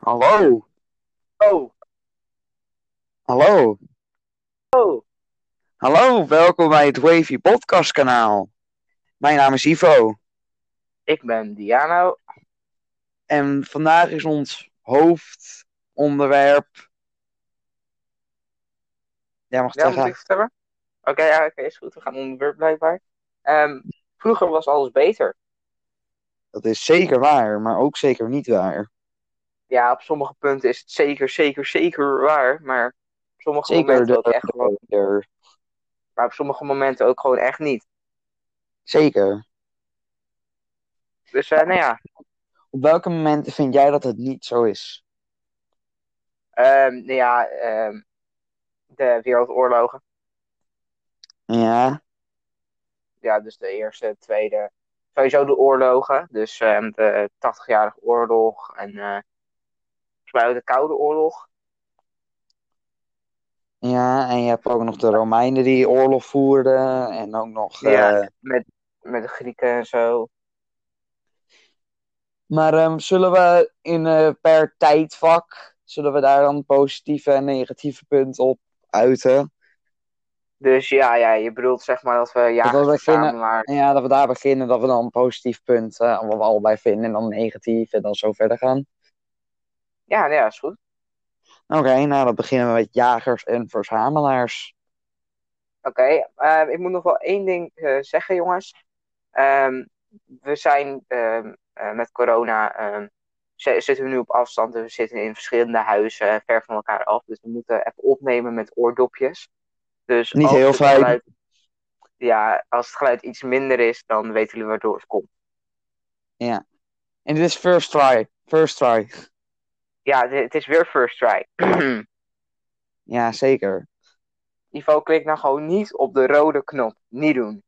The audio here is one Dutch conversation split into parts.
Hallo, Oh, hallo, oh, hallo, welkom bij het Wavy Podcast kanaal. Mijn naam is Ivo ik ben Diano. en vandaag is ons hoofdonderwerp. Jij mag het Ja, zeggen. vertellen? Oké, ja, oké, is goed. We gaan onderwerp blijkbaar. Ehm, vroeger was alles beter. Dat is zeker waar, maar ook zeker niet waar. Ja, op sommige punten is het zeker, zeker, zeker waar. Maar op sommige Zeker momenten ook echt gewoon. Maar op sommige momenten ook gewoon echt niet. Zeker. Dus eh, nou ja, Op welke momenten vind jij dat het niet zo is? ehm, nou ja ehm, de wereldoorlogen. Ja, Ja, dus de eerste, tweede. Sowieso de oorlogen. Dus ehm, de 80-jarige oorlog en eh volgens mij de Koude Oorlog. ja, en je hebt ook nog de Romeinen die oorlog voerden en ook nog. Ja, eh, met, met de Grieken en zo. Maar ehm, zullen we in eh, per tijdvak, zullen we daar dan positieve en negatieve punten op uiten? Dus ja, ja, je bedoelt zeg maar dat we jagers Dat we beginnen-. En ja, dat we daar beginnen, dat we dan een positief punt, eh, wat we allebei vinden, en dan negatief en dan zo verder gaan. Ja, ja, is goed. Oké, nou dan beginnen we met jagers en verzamelaars. Oké, ehm, ik moet nog wel één ding eh, zeggen, jongens. Ehm, we zijn ehm, eh, met corona, zi- zitten we nu op afstand. Dus we zitten in verschillende huizen, ver van elkaar af. Dus we moeten even opnemen met oordopjes. Dus Niet heel fijn. geluid- ja, als het geluid iets minder is, dan weten jullie waardoor het komt. En dit is first try. First try. Ja, het is weer first try. Ja, zeker. Ivo, klik nou gewoon niet op de rode knop. Niet doen.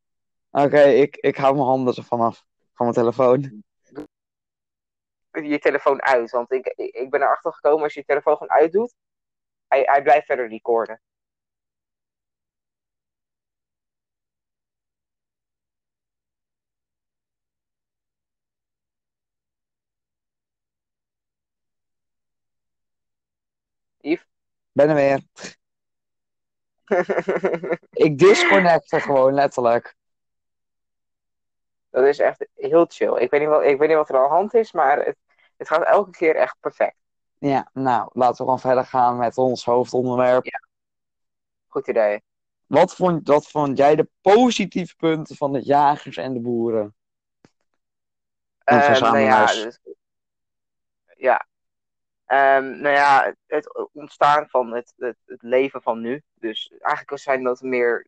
Oké, ik, ik hou mijn handen ervan af. Van mijn telefoon. je telefoon uit. Want ik, ik, ik ben erachter gekomen, als je je telefoon gewoon uitdoet, hij, hij blijft verder recorden. Yves? Ben er weer. Ik disconnecte gewoon, letterlijk. dat is echt heel chill. Ik weet, niet wat, ik weet niet wat er aan de hand is, maar het, het gaat elke keer echt perfect. Ja, nou, laten we gewoon verder gaan met ons hoofdonderwerp. Goed idee. Wat vond, wat vond jij de positieve punten van de jagers en de boeren? En Ehm, nou ja, dus- ja. Ehm, nou ja, het, ontstaan van het, het, het leven van nu. Dus eigenlijk zijn dat meer.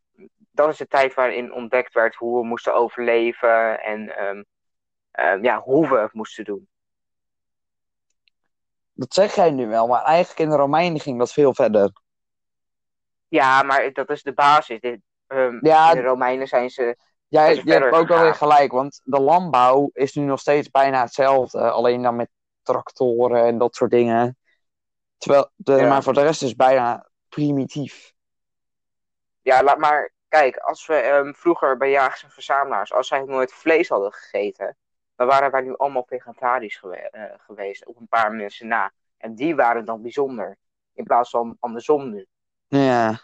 Dat is de tijd waarin ontdekt werd hoe we moesten overleven en ehm, ehm, ja, hoe we het moesten doen. Dat zeg jij nu wel, maar eigenlijk in de Romeinen ging dat veel verder. Ja, maar dat is de basis. Dit, Ja. in de Romeinen zijn ze. Jij, je hebt ook wel weer gelijk, want de landbouw is nu nog steeds bijna hetzelfde. Alleen dan met tractoren en dat soort dingen. Terwijl de, Ja. Maar voor de rest is het bijna primitief. Ja, laat maar. Kijk, als we ehm, vroeger bij jagers en verzamelaars, als zij nooit vlees hadden gegeten, dan waren wij nu allemaal vegetarisch gewe- eh, geweest. Op een paar mensen na. En die waren dan bijzonder. In plaats van andersom nu. Ja,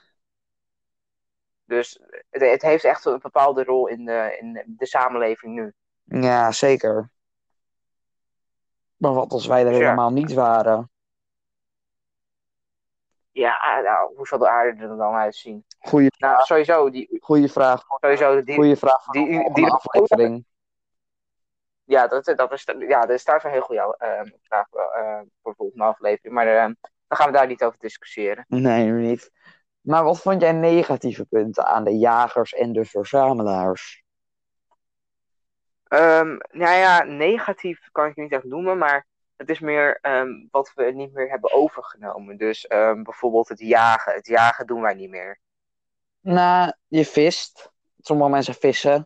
Dus het, het heeft echt een bepaalde rol in de, in de samenleving nu. ja, zeker. Maar wat als wij er Ja. helemaal niet waren? Ja, nou, hoe zal de aarde er dan uitzien? Goeie, Nou, sowieso, die, goeie vraag. sowieso die, Goeie vraag die- die- aflevering. ja, dat, dat is, ja, dat is trouwens een heel goede eh, vraag eh, voor de volgende aflevering. Maar eh, dan gaan we daar niet over discussiëren. Nee, niet. Maar wat vond jij negatieve punten aan de jagers en de verzamelaars? Ehm, nou ja, negatief kan ik het niet echt noemen, maar het is meer ehm, wat we niet meer hebben overgenomen. Dus ehm, bijvoorbeeld het jagen. Het jagen doen wij niet meer. Nou, je vist. Sommige mensen vissen.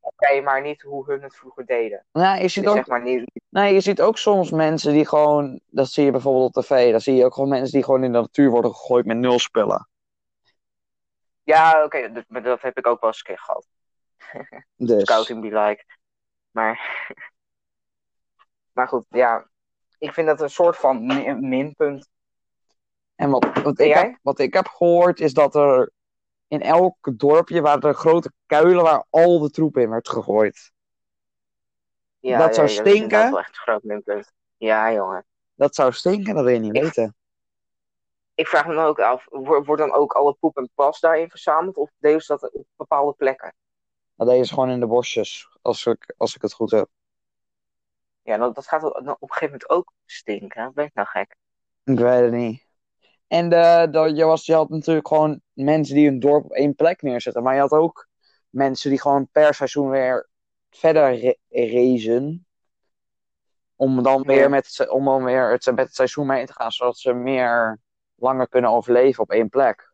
Oké, maar niet hoe hun het vroeger deden. Nou, je ziet Dus ook zeg maar niet. Nee, je ziet ook soms mensen die gewoon, dat zie je bijvoorbeeld op tv, dan zie je ook gewoon mensen die gewoon in de natuur worden gegooid met nul spullen. Ja, oké, dat, maar dat heb ik ook wel eens een keer gehad. Dus, Scouting be like. Maar, maar goed, ja. ik vind dat een soort van mi- minpunt. En wat, wat, ik heb, wat ik heb gehoord is dat er in elk dorpje waren er grote kuilen waar al de troep in werd gegooid. Ja, Dat zou ja, Dat is stinken. wel echt een groot minpunt. Ja, jongen. Dat zou stinken, dat wil je niet Ik- weten. Ik vraag me dan ook af, wo- wordt dan ook alle poep en plas daarin verzameld? Of delen ze dat op bepaalde plekken? Dat deden ze gewoon in de bosjes, als ik, als ik het goed heb. Ja, dat, dat gaat dan op een gegeven moment ook stinken. Ben ik nou gek? Ik weet het niet. En de, je, was, je had natuurlijk gewoon mensen die hun dorp op één plek neerzetten. Maar je had ook mensen die gewoon per seizoen weer verder re- racen. Om dan weer, met, om dan weer het, met het seizoen mee te gaan, zodat ze meer langer kunnen overleven op één plek.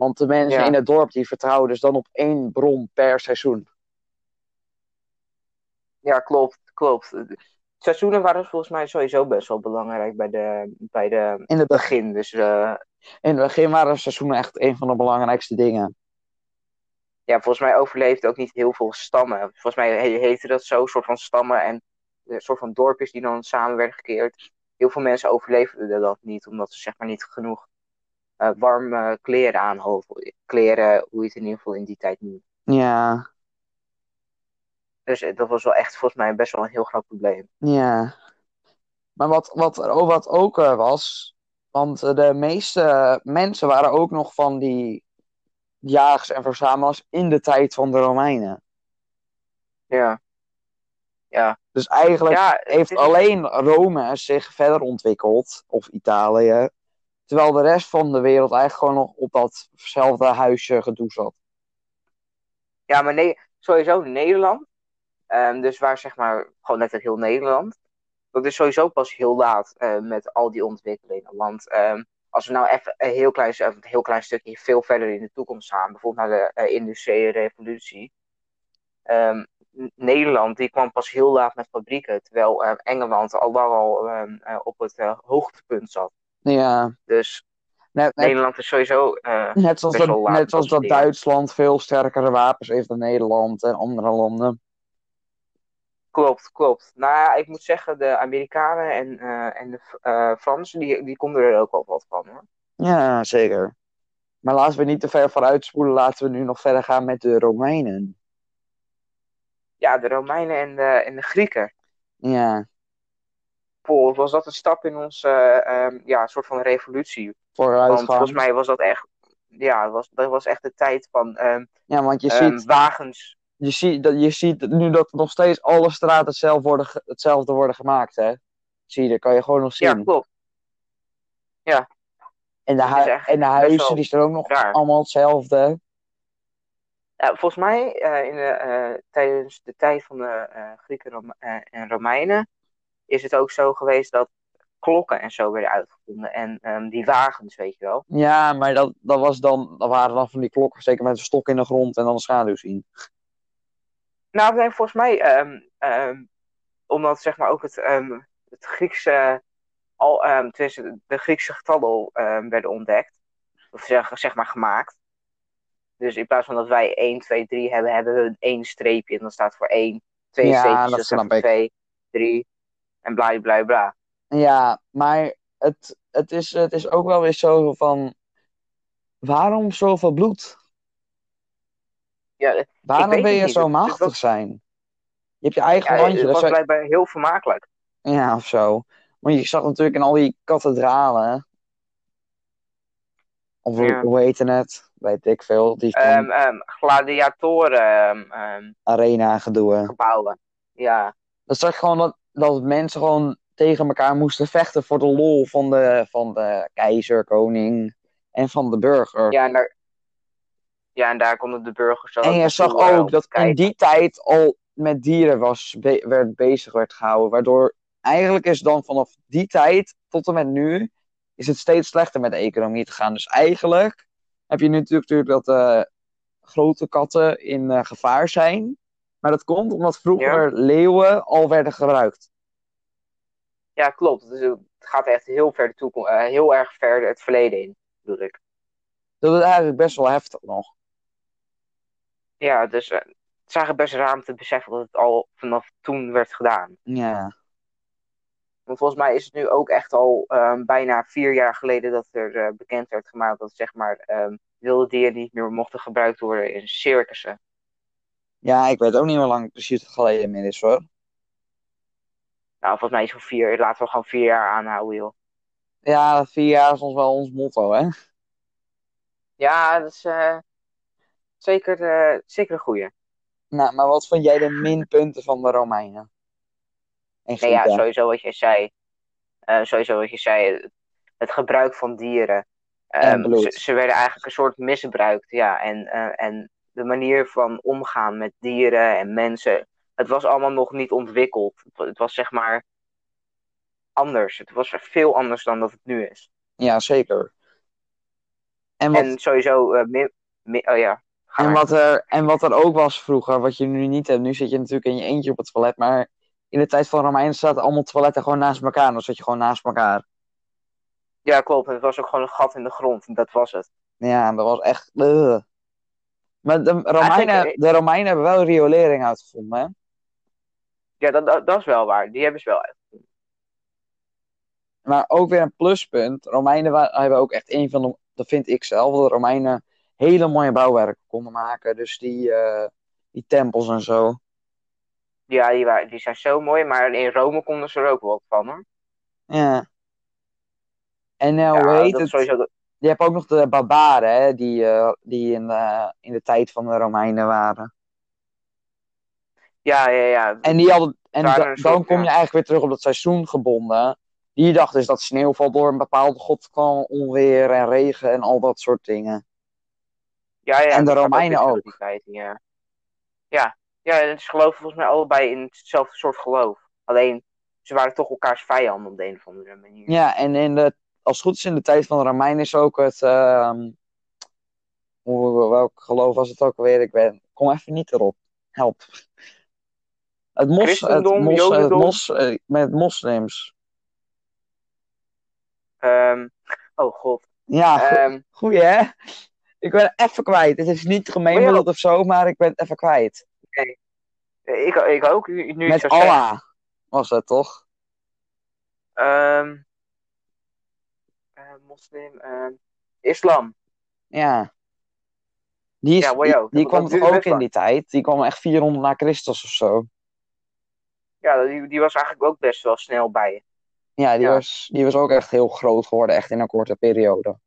Want de mensen Ja. in het dorp die vertrouwen dus dan op één bron per seizoen. Ja, klopt, klopt. Seizoenen waren volgens mij sowieso best wel belangrijk bij de, bij de In het, begin. Dus eh, in het begin waren seizoenen echt een van de belangrijkste dingen. ja, volgens mij overleefde ook niet heel veel stammen. Volgens mij he- heette dat zo, een soort van stammen en een soort van dorpjes die dan samen werden gekeerd. Heel veel mensen overleefden dat niet, omdat ze zeg maar niet genoeg eh, warme kleren aan. Kleren, hoe je het in ieder geval in die tijd noemt. Ja, Dus eh, dat was wel echt volgens mij best wel een heel groot probleem. Ja. Maar wat, wat, ook- wat ook eh, was, want eh, de meeste mensen waren ook nog van die jagers en verzamelaars in de tijd van de Romeinen. Ja, ja. Dus eigenlijk ja heeft is- alleen Rome zich verder ontwikkeld, of Italië, terwijl de rest van de wereld eigenlijk gewoon nog op datzelfde huisje gedoe zat. Ja, maar nee, sowieso Nederland. ehm, dus waar zeg maar gewoon net heel Nederland. Dat is sowieso pas heel laat eh, met al die ontwikkelingen. Want ehm, als we nou even een heel klein, een heel klein stukje veel verder in de toekomst gaan, bijvoorbeeld naar de eh, industriële revolutie. Ehm, Nederland die kwam pas heel laat met fabrieken, terwijl ehm, Engeland al lang al ehm, eh, op het eh, hoogtepunt zat. Ja, Dus net, net, Nederland is sowieso. eh, net zoals dat, net zoals dat. Duitsland veel sterkere wapens heeft dan Nederland en andere landen. Klopt, klopt. Nou ja, ik moet zeggen, de Amerikanen en, eh, en de eh, Fransen, die, die konden er ook wel wat van hoor. Ja, zeker. Maar laten we niet te ver vooruit spoelen. Laten we nu nog verder gaan met de Romeinen. Ja, de Romeinen en de, en de Grieken. Ja, Paul, was dat een stap in onze ehm, ja, soort van revolutie? Want vooruitgang. volgens mij was dat echt, ja, was, dat was echt de tijd van ehm, Ja, want je, ehm, ziet, wagens. je, ziet, dat, je ziet nu dat nog steeds alle straten hetzelfde worden, hetzelfde worden gemaakt, hè? Zie je, dat kan je gewoon nog Ja, zien. klopt. en, de echt en de huizen, die zijn ook nog raar. allemaal hetzelfde. Ja, volgens mij eh, in de, eh, tijdens de tijd van de Grieken Rome- en Romeinen is het ook zo geweest dat klokken en zo werden uitgevonden. En ehm, die wagens, weet je wel. Ja, maar dat, dat, was dan, dat waren dan van die klokken, zeker met een stok in de grond en dan een schaduw zien. Nou, nee, volgens mij, ehm, ehm, omdat zeg maar ook het, het Griekse, al, de Griekse getallen werden ontdekt, of zeg, zeg maar gemaakt. Dus in plaats van dat wij 1, 2, 3 hebben, hebben we één streepje en dan staat voor 1, twee Ja, streepjes, dat dat staat voor ik. 2, 3 en bla bla bla. Ja, maar het, het, is, het is ook wel weer zo van... Waarom zoveel bloed? Ja, Waarom ben je niet. zo machtig zijn? Je hebt je eigen ja, landje, dat was zou- blijkbaar heel vermakelijk. ja, of zo. Want je zag natuurlijk in al die kathedralen, of hoe, Ja. hoe heette het? Weet ik veel. Die Ehm ehm, gladiatoren ehm, arena gedoe. gebouwen. Ja, Dan zag je gewoon dat, dat mensen gewoon tegen elkaar moesten vechten voor de lol van de, van de keizer, koning en van de burger. ja, en daar, ja, en daar konden de burgers En je zag eh, ook te dat in die tijd al met dieren was, be- werd bezig werd gehouden. Waardoor eigenlijk is dan vanaf die tijd tot en met nu is het steeds slechter met de economie te gaan. Dus eigenlijk heb je nu natuurlijk, natuurlijk dat eh, grote katten in eh, gevaar zijn. Maar dat komt omdat vroeger leeuwen al werden gebruikt. Ja, klopt. Dus het gaat echt heel ver de toekomst, eh, heel erg ver het verleden in, bedoel ik. Dat is eigenlijk best wel heftig nog. Ja, dus eh, het is eigenlijk best raar om te beseffen dat het al vanaf toen werd gedaan. Ja. Want volgens mij is het nu ook echt al ehm, bijna vier jaar geleden dat er eh, bekend werd gemaakt dat zeg maar ehm, wilde dieren niet meer mochten gebruikt worden in circussen. Ja, ik weet ook niet hoe lang precies het geleden meer is hoor. Nou, volgens mij is het vier, laten we gewoon vier jaar aanhouden, joh. Ja, vier jaar is ons wel ons motto, hè? Ja, dat is eh, zeker, eh, zeker een goeie. Nou, maar wat vond jij de minpunten van de Romeinen? En Nee, ja, Grieken? sowieso wat je zei. Eh, sowieso wat je zei, het, gebruik van dieren. En bloed. ze, ze werden eigenlijk een soort misbruikt, ja. En, eh, en de manier van omgaan met dieren en mensen, het was allemaal nog niet ontwikkeld. Het, wa- het was zeg maar anders. Het was veel anders dan dat het nu is. Ja, zeker. En wat, En sowieso, eh, mi- oh ja, en, wat er, en wat er ook was vroeger, wat je nu niet hebt. Nu zit je natuurlijk in je eentje op het toilet, maar in de tijd van Romeinen zaten allemaal toiletten gewoon naast elkaar. Dan zat je gewoon naast elkaar. Ja, klopt. Het was ook gewoon een gat in de grond. En dat was het. Ja, dat was echt... ugh. Maar de Romeinen, de Romeinen hebben wel riolering uitgevonden, hè? Ja, dat, dat, dat is wel waar. Die hebben ze wel uit. Maar ook weer een pluspunt. Romeinen hebben ook echt een van de, dat vind ik zelf, dat de Romeinen hele mooie bouwwerken konden maken. Dus die, eh, die tempels en zo. Ja, die, waren, die zijn zo mooi. Maar in Rome konden ze er ook wat van, hoor. Ja. En eh, Ja, hoe heet het? sowieso... Je hebt ook nog de barbaren, hè, die, eh, die in, de, in de tijd van de Romeinen waren. Ja, ja, ja. En, die hadden, en da- dan soort, kom ja. je eigenlijk weer terug op dat seizoen gebonden. Die dachten dus dat sneeuwval door een bepaalde god kwam, onweer en regen en al dat soort dingen. Ja, ja, En de Romeinen ook. tijd, ja. ja. Ja, het is geloven volgens mij allebei in hetzelfde soort geloof. Alleen, ze waren toch elkaars vijanden op de een of andere manier. Ja, en in de, als het goed is in de tijd van de Romeinen is ook het... ehm, hoe, welk geloof was het ook alweer? Ik ben, kom even niet erop. Help. Het mos, het mos, het mos, eh, met moslims. Ehm, oh god. Ja, go- Ehm, goeie hè? Ik ben even kwijt. Het is niet gemeen bedoeld of zo, maar ik ben het even kwijt. ik, ik ook, nu Met. Allah was het toch? Ehm, eh, moslim, ehm, islam. Ja. Die, is, Ja, die, wow, die dat- kwam ook in die tijd? Die kwam echt 400 na Christus of zo. Ja, die, die was eigenlijk ook best wel snel bij. Ja, die, Ja. Was, die was ook echt heel groot geworden, echt in een korte periode.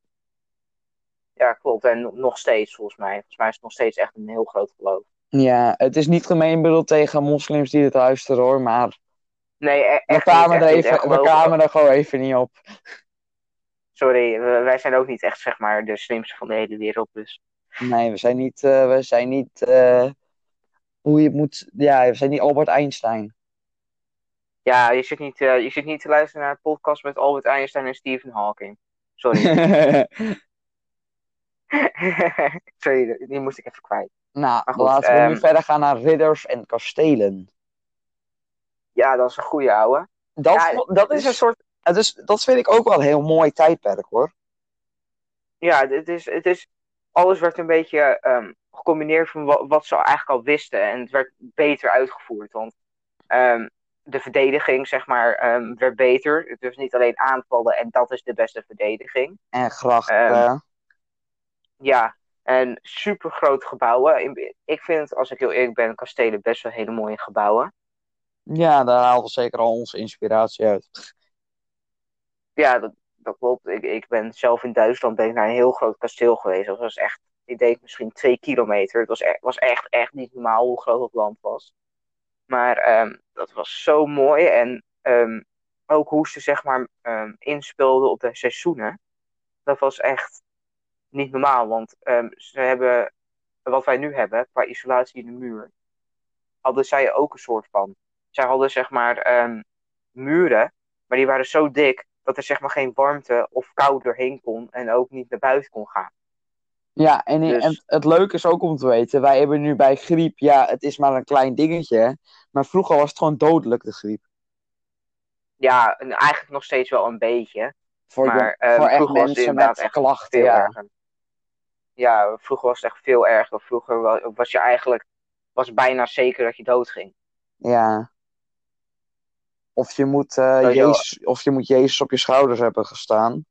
Ja, klopt. En nog- steeds, volgens mij. Volgens mij is het nog steeds echt een heel groot geloof. Ja, het is niet gemeen bedoeld tegen moslims die dit luisteren hoor, maar Nee, e- we echt kwamen, niet, er echt niet. even, En we kwamen er gewoon even niet op. Sorry, wij zijn ook niet echt, zeg maar, de slimste van de hele wereld. Dus Nee, we zijn niet, eh, we zijn niet eh, hoe je het moet. Ja, we zijn niet Albert Einstein. ja, je zit, niet, eh, je zit niet te luisteren naar een podcast met Albert Einstein en Stephen Hawking. Sorry. Sorry, die moest ik even kwijt. nou, goed, laten we nu ehm, verder gaan naar ridders en kastelen. Ja, dat is een goede ouwe. Dat, Ja, dat is een soort. Is, dat vind ik ook wel een heel mooi tijdperk hoor. Ja, het is, het is, alles werd een beetje ehm, gecombineerd van wat, wat ze eigenlijk al wisten. En het werd beter uitgevoerd. Want ehm, de verdediging, zeg maar, ehm, werd beter. Het was niet alleen aanvallen en dat is de beste verdediging. En grachten. Ja, en super grote gebouwen. Ik- Ik vind, als ik heel eerlijk ben, kastelen best wel hele mooie gebouwen. ja, daar halen we zeker al onze inspiratie uit. Ja, dat, klopt. Ik, ik ben zelf in Duitsland ben ik naar een heel groot kasteel geweest. Dat was echt, ik denk misschien twee kilometer. Het was, e- was echt, echt niet normaal hoe groot het land was. Maar ehm, dat was zo mooi. En ehm, ook hoe ze zeg maar ehm, inspeelden op de seizoenen. Dat was echt niet normaal. Want ze hebben, wat wij nu hebben, qua isolatie in de muur, hadden zij ook een soort van. Zij hadden zeg maar muren, maar die waren zo dik dat er zeg maar geen warmte of kou doorheen kon en ook niet naar buiten kon gaan. Ja, en, Dus- en het leuke is ook om te weten, wij hebben nu bij griep, ja, het is maar een klein dingetje, maar vroeger was het gewoon dodelijk, de griep. Ja, en eigenlijk nog steeds wel een beetje. Voor, Maar, de- ehm, voor echt was het inderdaad echt klachten, Veel ja. erger. Ja, vroeger was het echt veel erger. Vroeger wa- was je eigenlijk was bijna zeker dat je doodging. Ja. Of je moet, eh. Jezus, of je moet Jezus op je schouders hebben gestaan.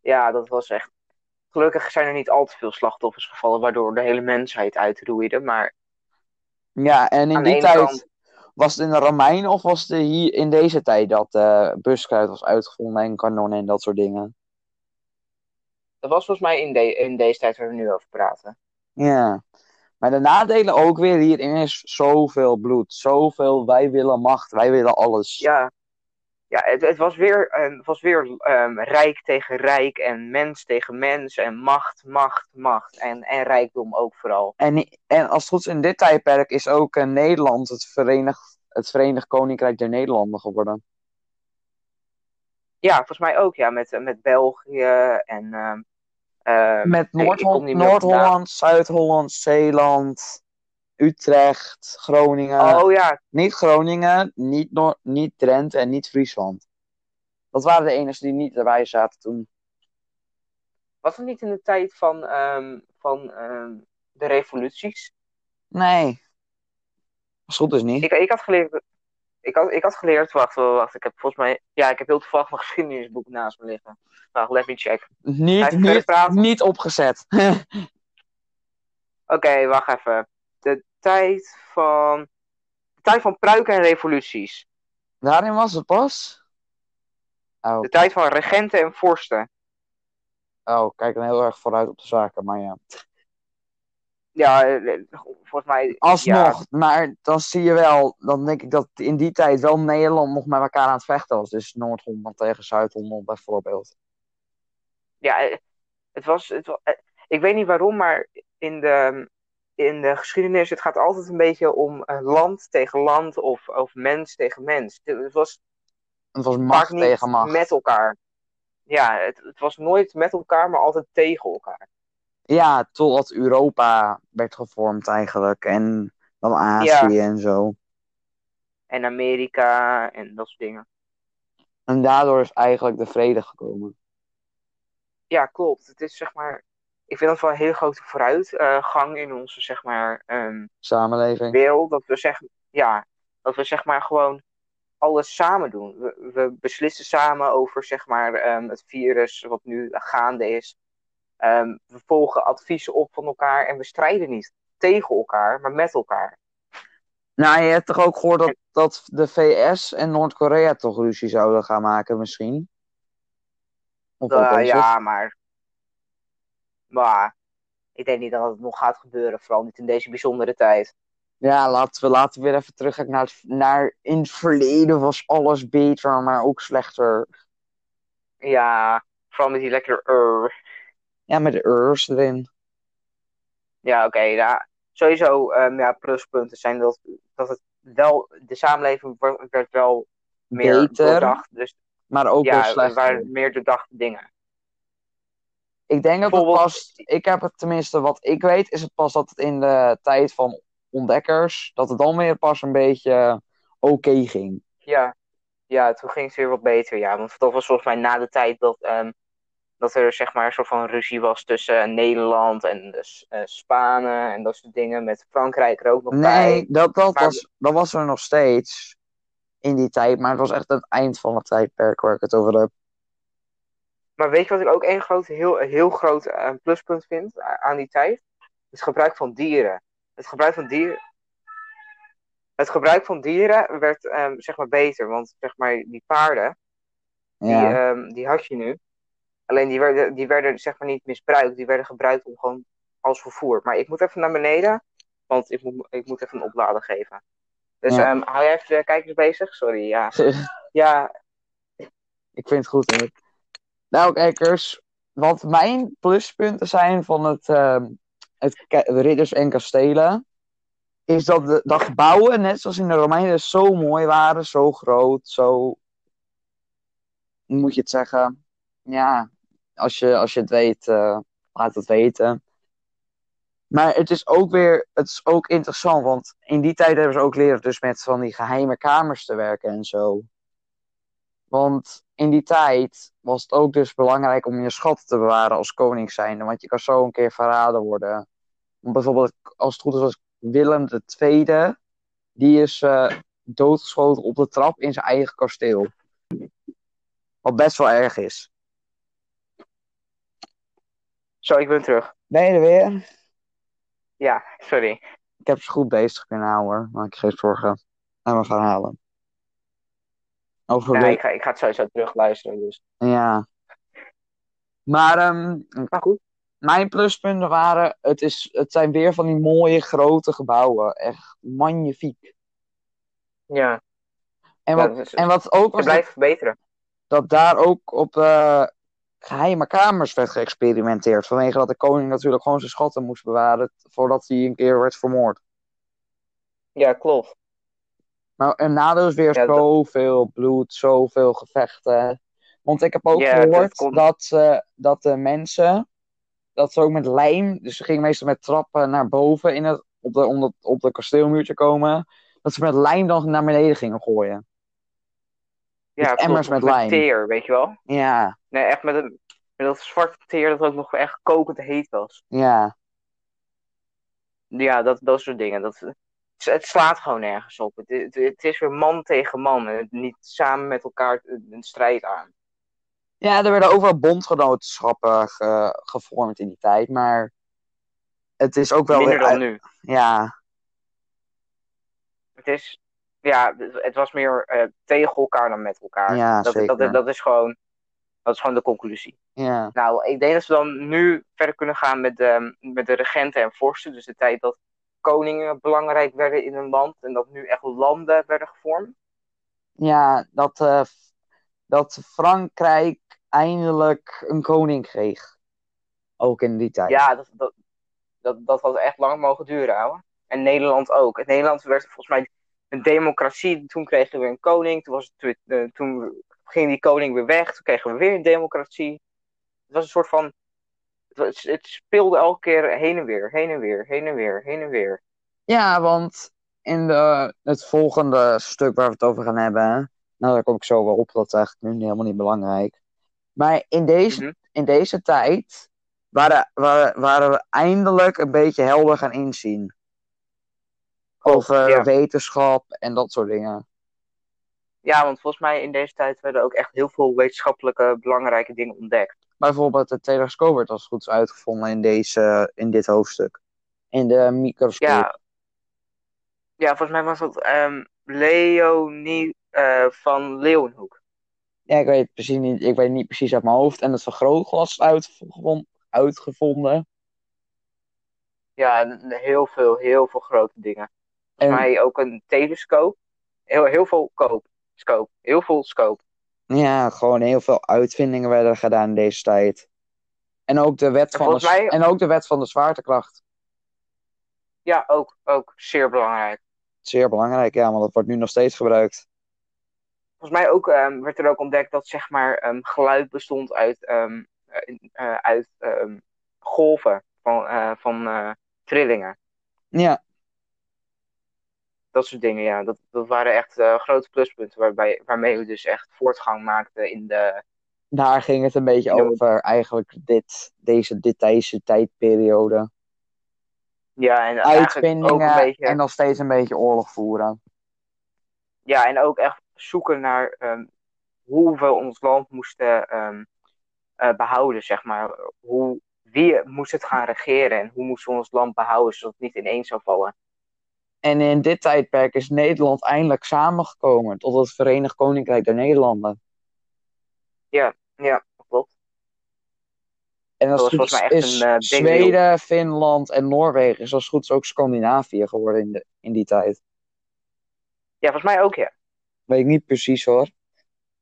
Ja, dat was echt. Gelukkig zijn er niet al te veel slachtoffers gevallen, waardoor de hele mensheid uitroeide. Maar Ja, en in Aan die tijd, kant- was het in de Romeinen of was het hier in deze tijd dat eh buskruid was uitgevonden en kanonnen en dat soort dingen? dat was volgens mij in, de, in deze tijd waar we nu over praten. Ja. Maar de nadelen ook weer hierin is zoveel bloed, zoveel wij willen macht, wij willen alles. Ja, ja het, het was weer, ehm, was weer ehm, rijk tegen rijk en mens tegen mens en macht, macht, macht. En, en rijkdom ook vooral. En, en als het goed is, in dit tijdperk is ook eh, Nederland het Verenigd, het Verenigd Koninkrijk der Nederlanden geworden. Ja, volgens mij ook, ja, met, met België en... ehm, ehm, Met. Noord-Holland, Zuid-Holland, Zeeland, Utrecht, Groningen. Oh ja, Niet Groningen, niet, Noor- niet Drenthe en niet Friesland. Dat waren de enigen die niet erbij zaten toen. was het niet in de tijd van, ehm, van ehm, de revoluties? Nee. Goed is niet. Ik, ik had geleerd. Ik had, ik had geleerd, wacht, wacht, wacht, ik heb volgens mij, ja, ik heb heel toevallig mijn geschiedenisboek naast me liggen. Nou, let me check. Niet, niet, niet opgezet. Oké, wacht even. De tijd van, de tijd van pruiken en revoluties. Daarin was het pas. Oh, De tijd van regenten en vorsten. oh, kijk dan heel erg vooruit op de zaken, maar ja. Ja, eh, eh, volgens mij. Alsnog, maar dan zie je wel, dan denk ik dat in die tijd wel Nederland nog met elkaar aan het vechten was. Dus Noord-Holland tegen Zuid-Holland bijvoorbeeld. Ja, ja eh, het was, het wa- eh, ik weet niet waarom, maar in de, in de geschiedenis, het gaat altijd een beetje om land tegen land of, of mens tegen mens. Het was Het was macht niet tegen macht. met elkaar. Ja, het, het was nooit met elkaar, maar altijd tegen elkaar. Ja, totdat Europa werd gevormd eigenlijk. En dan Azië en zo. En Amerika en dat soort dingen. En daardoor is eigenlijk de vrede gekomen. Ja, klopt. Het is zeg maar. Ik vind dat wel een hele grote vooruitgang in onze zeg maar ehm, Samenleving. wereld. Dat we zeggen, ja, dat we zeg maar gewoon alles samen doen. We, we beslissen samen over zeg maar ehm, het virus wat nu gaande is. Ehm, we volgen adviezen op van elkaar en we strijden niet tegen elkaar, maar met elkaar. Nou, je hebt toch ook gehoord dat, dat de VS en Noord-Korea toch ruzie zouden gaan maken misschien? Of Uh, je? ja, maar. Maar. Ik denk niet dat het nog gaat gebeuren, vooral niet in deze bijzondere tijd. Ja, laten we, laten we weer even terug naar, het, naar in het verleden was alles beter, maar ook slechter. Ja, vooral met die lekkere ur. Ja, met de urs erin. Ja, oké. ja. Sowieso, ehm, ja, pluspunten zijn dat, dat het wel, de samenleving wordt- werd wel meer Beter, doordacht. Dus maar ook ja, er slechter. waren meer doordachte dingen. Ik denk dat het pas, ik heb het tenminste wat ik weet, is het pas dat het in de tijd van ontdekkers, dat het dan weer pas een beetje oké ging. Ja. ja, toen ging het weer wat beter. Ja, want dat was volgens mij na de tijd dat, ehm, dat er zeg maar een soort van ruzie was tussen eh, Nederland en de S- eh, Spanen en dat soort dingen. Met Frankrijk er ook nog bij. Nee, dat, dat, Maar- was, dat was er nog steeds in die tijd, maar het was echt het eind van het tijdperk waar ik het over heb. Maar weet je wat ik ook één groot, heel, heel groot eh, pluspunt vind aan die tijd? Het gebruik van dieren. Het gebruik van dieren. Het gebruik van dieren werd ehm, zeg maar beter. Want zeg maar die paarden, die, Ja. ehm, die had je nu. Alleen die werden, die werden zeg maar niet misbruikt. Die werden gebruikt om gewoon als vervoer. Maar ik moet even naar beneden. Want ik moet, ik moet even een oplader geven. Dus Ja. ehm, hou jij even de kijkers bezig? Sorry, ja. Ja, Ik vind het goed. Hoor. Nou, kijkers, wat mijn pluspunten zijn van het, ehm, het ridders en kastelen, is dat de dat gebouwen, net zoals in de Romeinen, zo mooi waren, zo groot, zo. Hoe moet je het zeggen? Ja, als je, als je het weet, eh, laat het weten. Maar het is ook weer, het is ook interessant, want in die tijd hebben ze ook leren dus met van die geheime kamers te werken en zo. Want in die tijd was het ook dus belangrijk om je schat te bewaren als koning zijnde. Want je kan zo een keer verraden worden. Bijvoorbeeld, als het goed is, was Willem II. Die is, eh, doodgeschoten op de trap in zijn eigen kasteel. Wat best wel erg is. Zo, ik ben terug. Ben je er weer? Ja, sorry. Ik heb ze goed bezig kunnen houden hoor. Maak je geen zorgen. En we gaan halen. Over Ja, de- ik ga, ik ga het sowieso terug luisteren. Dus. Ja. Maar ehm, Maar goed. mijn pluspunten waren, het, is, het zijn weer van die mooie grote gebouwen. Echt magnifiek. Ja, En Ja, wat, dus- en wat ook het blijft verbeteren. dat daar ook op eh, geheime kamers werd geëxperimenteerd. Vanwege dat de koning natuurlijk gewoon zijn schatten moest bewaren voordat hij een keer werd vermoord. Ja, klopt. Maar een nadeel is weer Ja, dat- zoveel bloed, zoveel gevechten. Want ik heb ook Ja, dat gehoord komt- dat, eh, dat de mensen, dat ze ook met lijm, dus ze gingen meestal met trappen naar boven in het, op, de, om dat- op de kasteelmuurtje komen, dat ze met lijm dan naar beneden gingen gooien. Ja, Met emmers met teer, weet je wel? Ja, Nee, echt met, een, met dat zwarte teer dat ook nog echt kokend heet was. ja, Ja, dat, dat soort dingen. Dat, het, slaat gewoon nergens op. Het, het, het is weer man tegen man. En niet samen met elkaar een strijd aan. ja, er werden overal bondgenootschappen ge- gevormd in die tijd, maar het is ook wel Minder weer dan nu. Ja, Het is, ja, het was meer eh, tegen elkaar dan met elkaar. Ja, dat, zeker. dat, dat, is gewoon, dat is gewoon de conclusie. ja. Nou, ik denk dat we dan nu verder kunnen gaan met de, met de regenten en vorsten. Dus de tijd dat koningen belangrijk werden in een land. En dat nu echt landen werden gevormd. ja, dat, eh, dat Frankrijk eindelijk een koning kreeg. Ook in die tijd. Ja, dat, dat, dat, dat had echt lang mogen duren, ouwe. En Nederland ook. In Nederland werd volgens mij een democratie. Toen kregen we weer een koning. Toen, was het, eh, toen ging die koning weer weg. Toen kregen we weer een democratie. Het was een soort van... Het, het speelde elke keer heen en weer, heen en weer, heen en weer, heen en weer. Ja, want in de, het volgende stuk waar we het over gaan hebben, nou daar kom ik zo wel op, dat is eigenlijk nu helemaal niet belangrijk. Maar in deze, Mhm. in deze tijd waren, waren, waren we eindelijk een beetje helder gaan inzien. Over ja. wetenschap en dat soort dingen. Ja, want volgens mij in deze tijd werden ook echt heel veel wetenschappelijke belangrijke dingen ontdekt. Bijvoorbeeld het telescoop werd als het goed is uitgevonden in, deze, in dit hoofdstuk. In de microscoop. Ja, ja volgens mij was dat ehm, Leonie eh, van Leeuwenhoek. Ja, ik weet, precies niet, ik weet niet precies uit mijn hoofd. En het vergrootglas is uitgevon- uitgevonden. Ja, heel veel, heel veel grote dingen. En, mij ook een telescoop. Heel, heel veel koop. Scope. Heel veel scope. ja, gewoon heel veel uitvindingen werden gedaan in deze tijd. En ook de wet, van de, mij- en ook de wet van de zwaartekracht. Ja, ook, ook zeer belangrijk. Zeer belangrijk, ja, want dat wordt nu nog steeds gebruikt. Volgens mij ook, ehm, werd er ook ontdekt dat zeg maar, ehm, geluid bestond uit, ehm, eh, uit golven van, eh, van eh, trillingen. Ja, Dat soort dingen, ja. Dat, dat waren echt eh, grote pluspunten waarbij, waarmee we dus echt voortgang maakten in de... daar ging het een beetje over, eigenlijk, dit, deze, dit, deze tijdperiode. Ja, en eigenlijk ook Uitvindingen een beetje... en nog steeds een beetje oorlog voeren. Ja, en ook echt zoeken naar ehm, hoe we ons land moesten ehm, eh, behouden, zeg maar. Hoe, wie moest het gaan regeren en hoe moesten we ons land behouden zodat het niet ineens zou vallen. En in dit tijdperk is Nederland eindelijk samengekomen tot het Verenigd Koninkrijk der Nederlanden. Ja, klopt. En Dat goed volgens mij echt is, een, is deal. Zweden, Finland en Noorwegen is als goed is ook Scandinavië geworden in, de, in die tijd. Ja, volgens mij ook, ja. Weet ik niet precies hoor.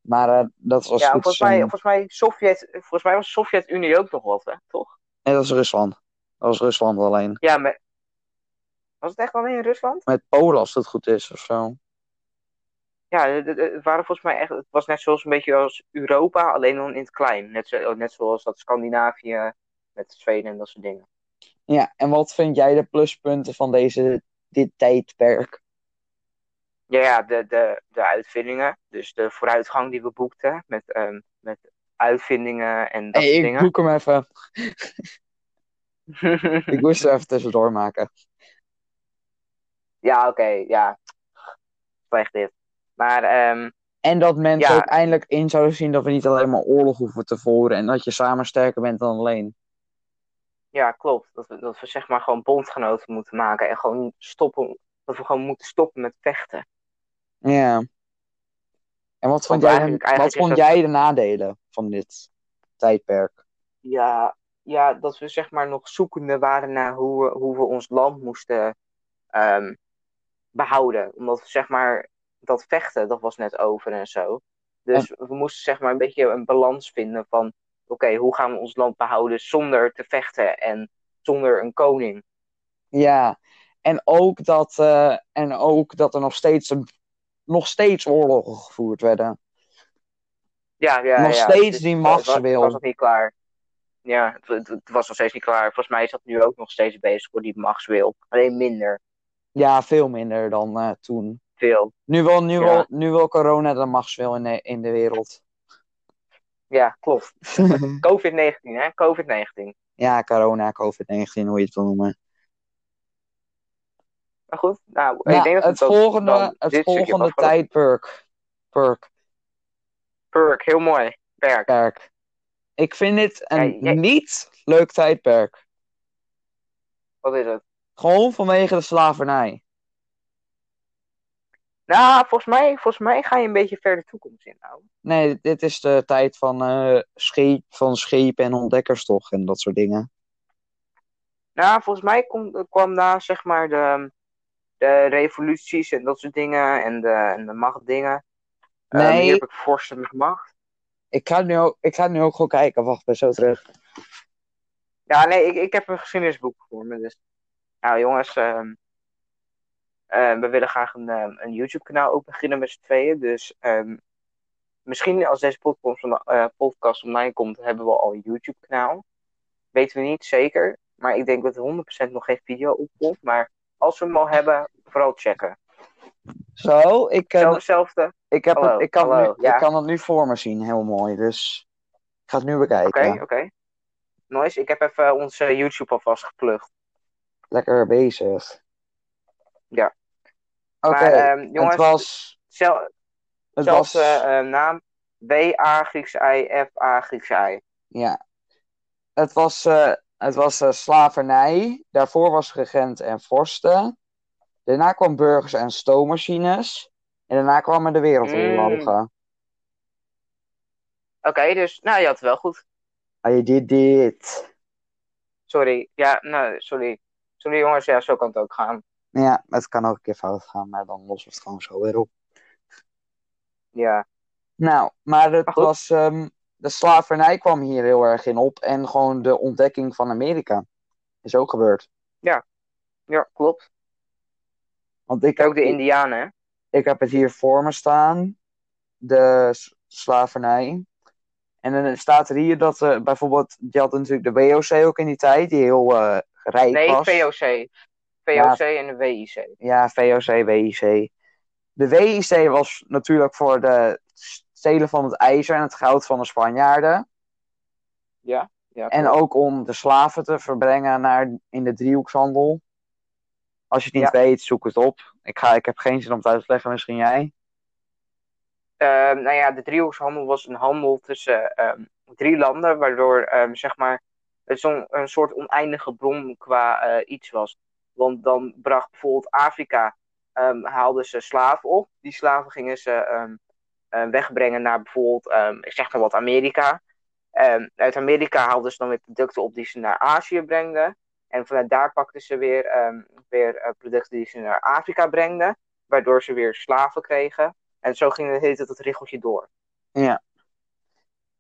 Maar eh, dat was Ja, goed. volgens mij, volgens mij, Sovjet, volgens mij was de Sovjet-Unie ook nog wat, hè? toch? Nee, dat is Rusland. Dat was Rusland alleen. Ja, maar... Was het echt alleen in Rusland? Met Polen als het goed is of zo. Ja, het, waren volgens mij echt... Het was net zoals een beetje als Europa, alleen dan in het klein. Net, zo, net zoals dat Scandinavië met Zweden en dat soort dingen. Ja, en wat vind jij de pluspunten van deze, dit tijdperk? Ja, ja de, de, de uitvindingen. Dus de vooruitgang die we boekten met, ehm, met uitvindingen en dat Hey, soort ik dingen. boek hem even. Ik moest er even tussendoor maken. Ja, oké, ja. vanwege dit. Maar ehm, En dat mensen Ja. ook eindelijk in zouden zien dat we niet alleen maar oorlog hoeven te voeren en dat je samen sterker bent dan alleen. ja, klopt. Dat we, dat we zeg maar gewoon bondgenoten moeten maken en gewoon stoppen. Dat we gewoon moeten stoppen met vechten. Ja. En wat vond, jij, eigenlijk- wat vond dat- jij de nadelen van dit tijdperk? Ja, ja, dat we zeg maar nog zoekende waren naar hoe we, hoe we ons land moesten ehm, behouden. Omdat zeg maar dat vechten, dat was net over en zo. Dus we moesten zeg maar een beetje een balans vinden van oké, hoe gaan we ons land behouden zonder te vechten en zonder een koning. Ja, en ook dat, eh, en ook dat er nog steeds, nog steeds oorlogen gevoerd werden. Ja, ja, Nog ja. steeds Dus die het machtswil. was nog niet klaar. Ja, het, het, het was nog steeds niet klaar. Volgens mij is dat nu ook nog steeds bezig voor die machtswil. Alleen minder. Ja, veel minder dan eh, toen. Veel. Nu wil, nu, Ja. wil, nu wil corona de machtswil in de, in de wereld. Ja, klopt. COVID-19, hè? COVID-19. ja, corona, COVID-19, hoe je het wil noemen. Maar goed, nou, ik Nou, denk dat het dat volgende, dan het volgende tijdperk. Perk, Perk, heel mooi. Perk. perk. Ik vind dit een Ja, niet leuk tijdperk. Wat is het? Gewoon vanwege de slavernij. Nou, volgens mij, volgens mij ga je een beetje verder de toekomst in, nou. Nee, dit is de tijd van, scheep, van schepen en ontdekkerstocht en dat soort dingen. Nou, volgens mij kom, kwam daar zeg maar de, de revoluties en dat soort dingen en de, en de machtdingen. Eh, Nee. hier heb ik vorsten met macht. Ik ga, nu ook, ik ga nu ook gewoon kijken. Wacht, ben zo terug. Ja, nee, ik, ik heb een geschiedenisboek voor me. Dus. Nou, jongens, ehm, eh, we willen graag een, ehm, een YouTube-kanaal ook beginnen met z'n tweeën. Dus ehm, misschien als deze podcast, eh, podcast online komt, hebben we al een YouTube-kanaal. Weten we niet zeker. Maar ik denk dat er 100% nog geen video op komt. Maar als we hem al hebben, vooral checken. Zo, ik, eh, Zelf- Hetzelfde. ik, heb hallo, het, ik, kan hallo, nu, ja. ik kan het nu voor me zien, heel mooi. Dus ik ga het nu Oké, bekijken. oké. Nice. Ik heb even onze YouTube alvast geplukt. Lekker bezig. Ja. Oké, Maar ehm, jongens, het was... Het was zelfde eh, naam. W-A Grieks I, F-A Grieks I. ja. Het was, eh, het was eh, slavernij. Daarvoor was regent en vorsten. Daarna kwam burgers en stoommachines. En daarna kwamen de wereldoorlogen. Oké, dus, nou, je had het wel goed. Je did dit. Sorry. Ja, nou, sorry. Sorry jongens, ja, zo kan het ook gaan. Ja, het kan ook een keer fout gaan, maar dan lossen we het gewoon zo weer op. Ja, Nou, maar het Maar was, ehm, de slavernij kwam hier heel erg in op. En gewoon de ontdekking van Amerika is ook gebeurd. ja klopt. Want ik Ook de Indianen, hè? ik heb het hier voor me staan, de slavernij. En dan staat er hier dat eh, bijvoorbeeld, je had natuurlijk de WOC ook in die tijd, die heel eh, rijk Nee, was. VOC. VOC en de WIC. Ja, VOC, WIC. De WIC was natuurlijk voor de stelen van het ijzer en het goud van de Spanjaarden. Ja, ja En ook om de slaven te verbrengen naar, in de driehoekshandel. Als je het niet Ja. weet, zoek het op. Ik, ga, ik heb geen zin om het uit te leggen, misschien jij. Ehm, nou ja, de driehoekshandel was een handel tussen ehm, drie landen, waardoor ehm, zeg maar, zo'n een soort oneindige bron qua eh, iets was. Want dan bracht bijvoorbeeld Afrika, ehm, haalden ze slaven op. Die slaven gingen ze ehm, eh, wegbrengen naar bijvoorbeeld, ehm, ik zeg maar wat, Amerika. Uit Amerika haalden ze dan weer producten op die ze naar Azië brengden. En vanuit daar pakten ze weer, weer eh, producten die ze naar Afrika brengden. Waardoor ze weer slaven kregen. En zo ging het hele tijd riggeltje door.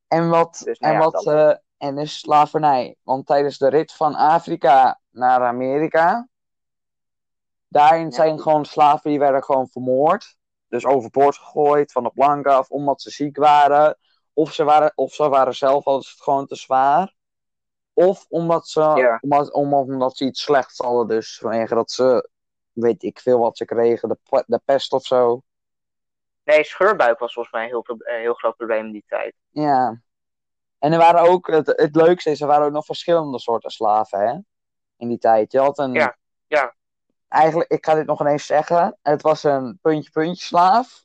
En wat, Dus, nou en, ja, wat dat- eh, en de slavernij. Want tijdens de rit van Afrika naar Amerika, daarin Ja. zijn gewoon slaven die werden gewoon vermoord. Dus overboord gegooid van de plank af, omdat ze ziek waren. Of ze waren, of ze waren zelf al gewoon te zwaar. Of omdat ze, Ja. omdat, omdat, ze iets slechts hadden. Dus vanwege dat ze, weet ik veel wat ze kregen, de, pe- de pest of zo. Nee, scheurbuik was volgens mij een heel, heel groot probleem in die tijd. Ja. En er waren ook, het, het leukste is, er waren ook nog verschillende soorten slaven, hè? In die tijd. Je had een, Ja, ja. eigenlijk, ik ga dit nog ineens zeggen. Het was een puntje-puntje slaaf.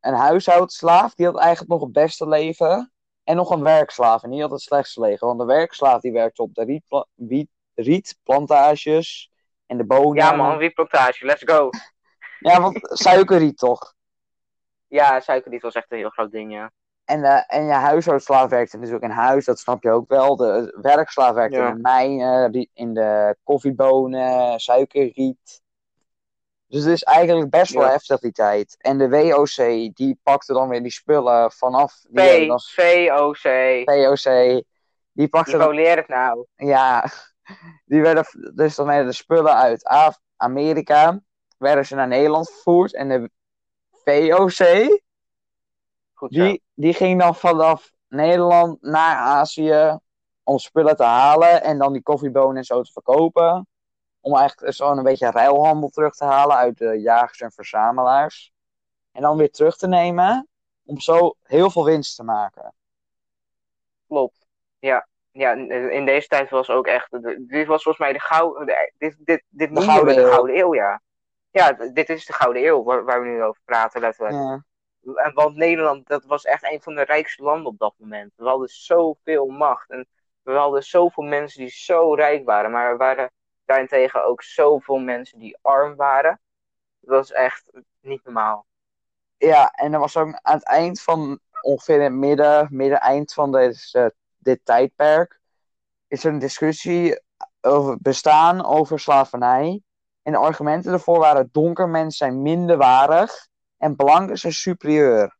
Een huishoudslaaf, die had eigenlijk nog het beste leven. En nog een werkslaaf, en die had het slechtste leven. Want de werkslaaf die werkte op de rietpla wiet, rietplantages en de bonen. Ja man, wietplantage, let's go. Ja, want suikerriet toch? Ja, suikerriet was echt een heel groot ding, ja. En, uh, en je huishoudslaaf werkte natuurlijk in huis, dat snap je ook wel. De werkslaaf werkte Ja. in de mijnen, in de koffiebonen, suikerriet. Dus het is eigenlijk best wel Ja. heftig die tijd. En de WOC, die pakte dan weer die spullen vanaf... Die P, werden dan- VOC. VOC, die pakte dan Nicoleer het nou. Ja, die werden dus dan werden de spullen uit Af- Amerika werden ze naar Nederland vervoerd en de VOC Goed die, die ging dan vanaf Nederland naar Azië om spullen te halen en dan die koffiebonen en zo te verkopen. Om eigenlijk zo'n een beetje ruilhandel terug te halen uit de jagers en verzamelaars. En dan weer terug te nemen om zo heel veel winst te maken. Klopt. Ja. Ja, in deze tijd was ook echt. de- Dit was volgens mij de gouden. de- Dit, dit, dit noemen Gouden de. Gouden Eeuw, ja. Ja, dit is de Gouden Eeuw waar, waar we nu over praten, letterlijk. Ja. En Want Nederland, dat was echt een van de rijkste landen op dat moment. We hadden zoveel macht. En we hadden zoveel mensen die zo rijk waren. Maar er waren daarentegen ook zoveel mensen die arm waren. Dat was echt niet normaal. Ja, en er was ook aan het eind van ongeveer het midden, midden-eind van deze, dit tijdperk, is er een discussie over bestaan over slavernij. En de argumenten ervoor waren donker mensen zijn minderwaardig en blanken zijn superieur.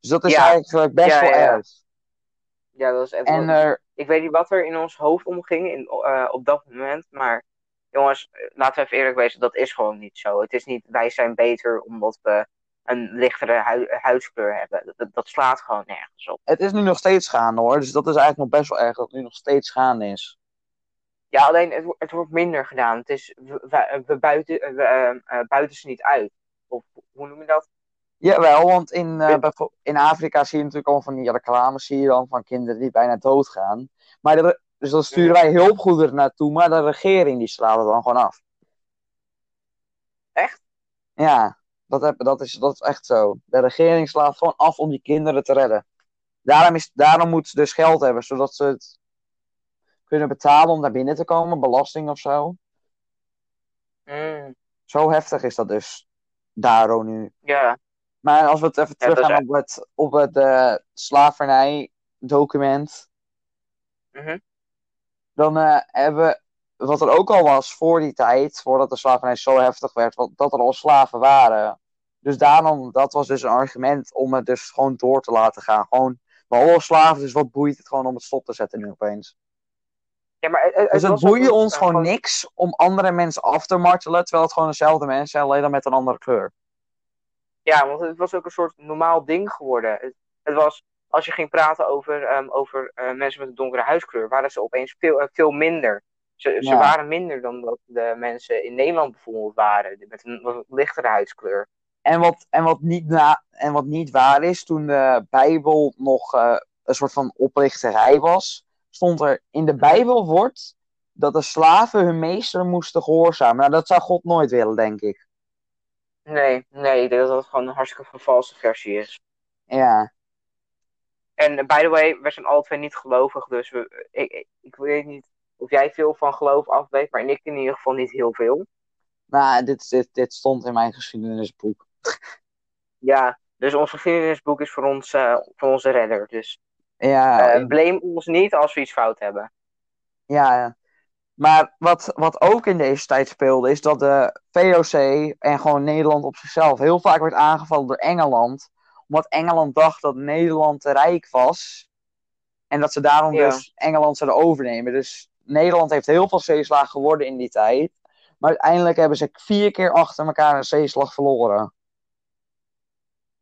Dus dat is Ja. eigenlijk best Ja, wel erg. Ja, dat was echt En wel- er, Ik weet niet wat er in ons hoofd omging in, eh, op dat moment. Maar jongens, eh, laten we even eerlijk wezen, dat is gewoon niet zo. Het is niet, wij zijn beter omdat we een lichtere hui- huidskleur hebben. Dat, dat slaat gewoon nergens op. het is nu nog steeds gaande hoor, dus dat is eigenlijk nog best wel erg dat het nu nog steeds gaande is. Ja, alleen het, wo- het wordt minder gedaan. Het is, we, buiten, we, eh, buiten ze niet uit. Of hoe noem je dat? Jawel, want in, bijvo- in Afrika zie je natuurlijk al van die reclames zie je dan van kinderen die bijna doodgaan. Maar de, dus dan sturen wij hulpgoederen naartoe, maar de regering die slaat het dan gewoon af. Echt? Ja, dat, heb, dat, is, dat is echt zo. De regering slaat gewoon af om die kinderen te redden. Daarom, is, daarom moeten ze dus geld hebben, zodat ze het kunnen betalen om daar binnen te komen, belasting of zo. Mm, Zo heftig is dat dus, Daro nu. ja, Maar als we het even Ja, teruggaan op het, op het eh, slavernij-document, mhm. dan eh, hebben we, wat er ook al was voor die tijd, voordat de slavernij zo heftig werd, wat, dat er al slaven waren. Dus daarom, dat was dus een argument om het dus gewoon door te laten gaan. Gewoon, we al slaven, dus wat boeit het gewoon om het stop te zetten nu opeens. Ja, maar het, Dus het ons gewoon niks om andere mensen af te martelen, terwijl het gewoon dezelfde mensen zijn, alleen dan met een andere kleur. Ja, want het was ook een soort normaal ding geworden. Het, het was, als je ging praten over, ehm, over eh, mensen met een donkere huidskleur, waren ze opeens veel, eh, veel minder. Ze, ze waren minder dan dat de mensen in Nederland bijvoorbeeld waren, met een wat lichtere huidskleur. En wat, en wat, niet, na, en wat niet waar is, toen de Bijbel nog eh, een soort van oplichterij was, stond er in de Bijbel wordt dat de slaven hun meester moesten gehoorzamen. Nou, dat zou God nooit willen, denk ik. Nee, nee, ik denk dat dat gewoon een hartstikke vervalste versie is. Ja, En eh, by the way, we zijn alle twee niet gelovig, dus we, ik, ik, weet niet of jij veel van geloof af weet, maar ik in ieder geval niet heel veel. nou, dit, dit, dit stond in mijn geschiedenisboek. Ja, dus ons geschiedenisboek is voor ons, eh, voor onze redder. Dus Ja, eh blame ons niet als we iets fout hebben. Ja, ja. Maar wat, wat ook in deze tijd speelde, is dat de VOC en gewoon Nederland op zichzelf heel vaak werd aangevallen door Engeland. Omdat Engeland dacht dat Nederland te rijk was. En dat ze daarom Ja. dus Engeland zouden overnemen. Dus Nederland heeft heel veel zeeslagen geworden in die tijd. Maar uiteindelijk hebben ze vier keer achter elkaar een zeeslag verloren.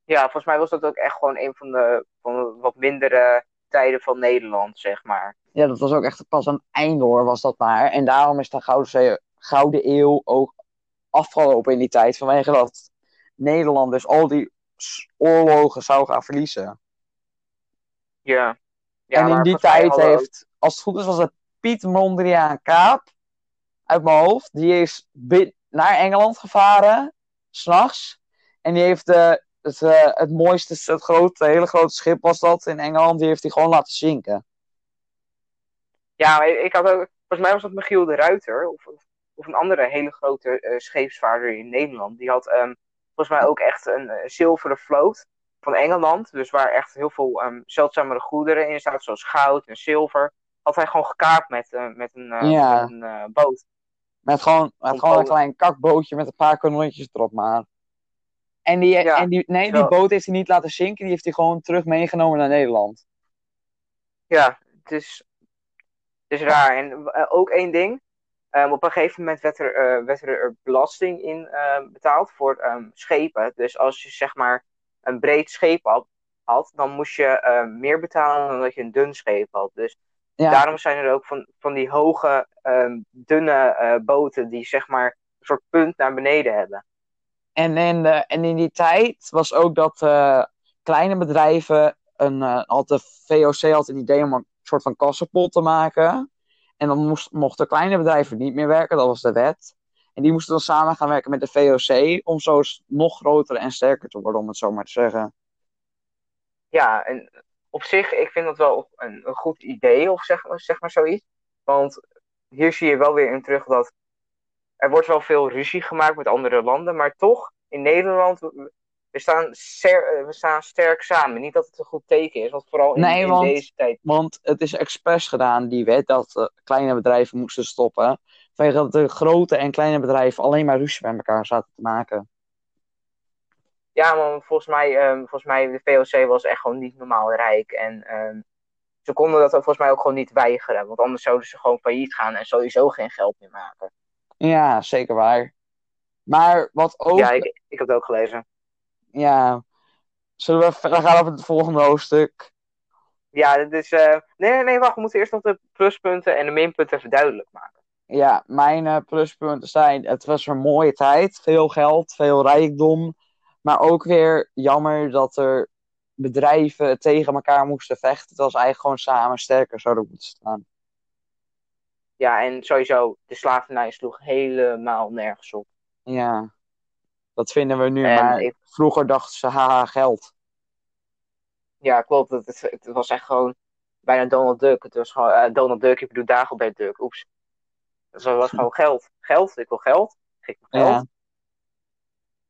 Ja, volgens mij was dat ook echt gewoon een van de, van de wat mindere tijden van Nederland, zeg maar. Ja, dat was ook echt pas aan het einde hoor, was dat maar. En daarom is de Gouden, Gouden Eeuw ook afgelopen in die tijd. Vanwege dat Nederland dus al die oorlogen zou gaan verliezen. Ja. ja en in die tijd ook- heeft, als het goed is, was het Piet Mondriaan Kaap. uit mijn hoofd. Die is naar Engeland gevaren, s'nachts. En die heeft eh, het, eh, het mooiste, het grote, hele grote schip was dat in Engeland. Die heeft hij gewoon laten zinken. Ja, maar ik had ook, volgens mij was dat Michiel de Ruiter, of, of- een andere hele grote eh, scheepsvaarder in Nederland. Die had ehm, volgens mij ook echt een zilveren vloot van Engeland. Dus waar echt heel veel ehm, zeldzamere goederen in zaten, zoals goud en zilver. Had hij gewoon gekaapt met, eh, met een, Ja. met een boot. Met gewoon, met gewoon een klein kakbootje met een paar kanonnetjes erop maar. En die, Ja, en die, nee, die boot heeft hij niet laten zinken. Die heeft hij gewoon terug meegenomen naar Nederland. Ja, het is, het is raar. En eh, ook één ding. Ehm, op een gegeven moment werd er, eh, werd er belasting in eh, betaald voor ehm, schepen. Dus als je zeg maar een breed scheep had, had dan moest je meer betalen dan dat je een dun scheep had. Dus Ja, daarom zijn er ook van, van die hoge, ehm, dunne eh, boten die zeg maar een soort punt naar beneden hebben. En de, en in die tijd was ook dat eh, kleine bedrijven een, had de VOC had het idee om een soort van kassenpot te maken. En dan mochten kleine bedrijven niet meer werken, dat was de wet. En die moesten dan samen gaan werken met de VOC om zo nog groter en sterker te worden, om het zo maar te zeggen. Ja, en op zich, ik vind dat wel een, een goed idee, of zeg, zeg maar zoiets. Want hier zie je wel weer in terug dat er wordt wel veel ruzie gemaakt met andere landen, maar toch, in Nederland, we, staan, eh, we staan sterk samen. Niet dat het een goed teken is, want vooral in, Nee, in want- deze tijd. Want het is expres gedaan, die wet, dat eh, kleine bedrijven moesten stoppen. Vanwege dat de grote en kleine bedrijven alleen maar ruzie met elkaar zaten te maken. Ja, maar volgens mij, ehm, volgens mij, de VOC was echt gewoon niet normaal rijk. En ehm, ze konden dat volgens mij ook gewoon niet weigeren, want anders zouden ze gewoon failliet gaan en sowieso geen geld meer maken. Ja, zeker waar. Maar wat ook Ja, ik, ik heb het ook gelezen. Ja. Zullen we verder gaan op het volgende hoofdstuk? Ja, dit is. eh, Nee, nee, nee, wacht. We moeten eerst nog de pluspunten en de minpunten even duidelijk maken. Ja, mijn eh, pluspunten zijn: het was een mooie tijd, veel geld, veel rijkdom. Maar ook weer jammer dat er bedrijven tegen elkaar moesten vechten. Terwijl ze eigenlijk gewoon samen sterker zouden moeten staan. Ja, en sowieso, de slavernij sloeg helemaal nergens op. Ja, dat vinden we nu. En maar ik- vroeger dachten ze: haha, geld. Ja, klopt. Het, het, het was echt gewoon bijna Donald Duck. Het was gewoon eh, Donald Duck, ik bedoel Dagobert Duck. Oeps. Dus het was gewoon geld. Geld, ik wil geld. Geef me geld. Ja.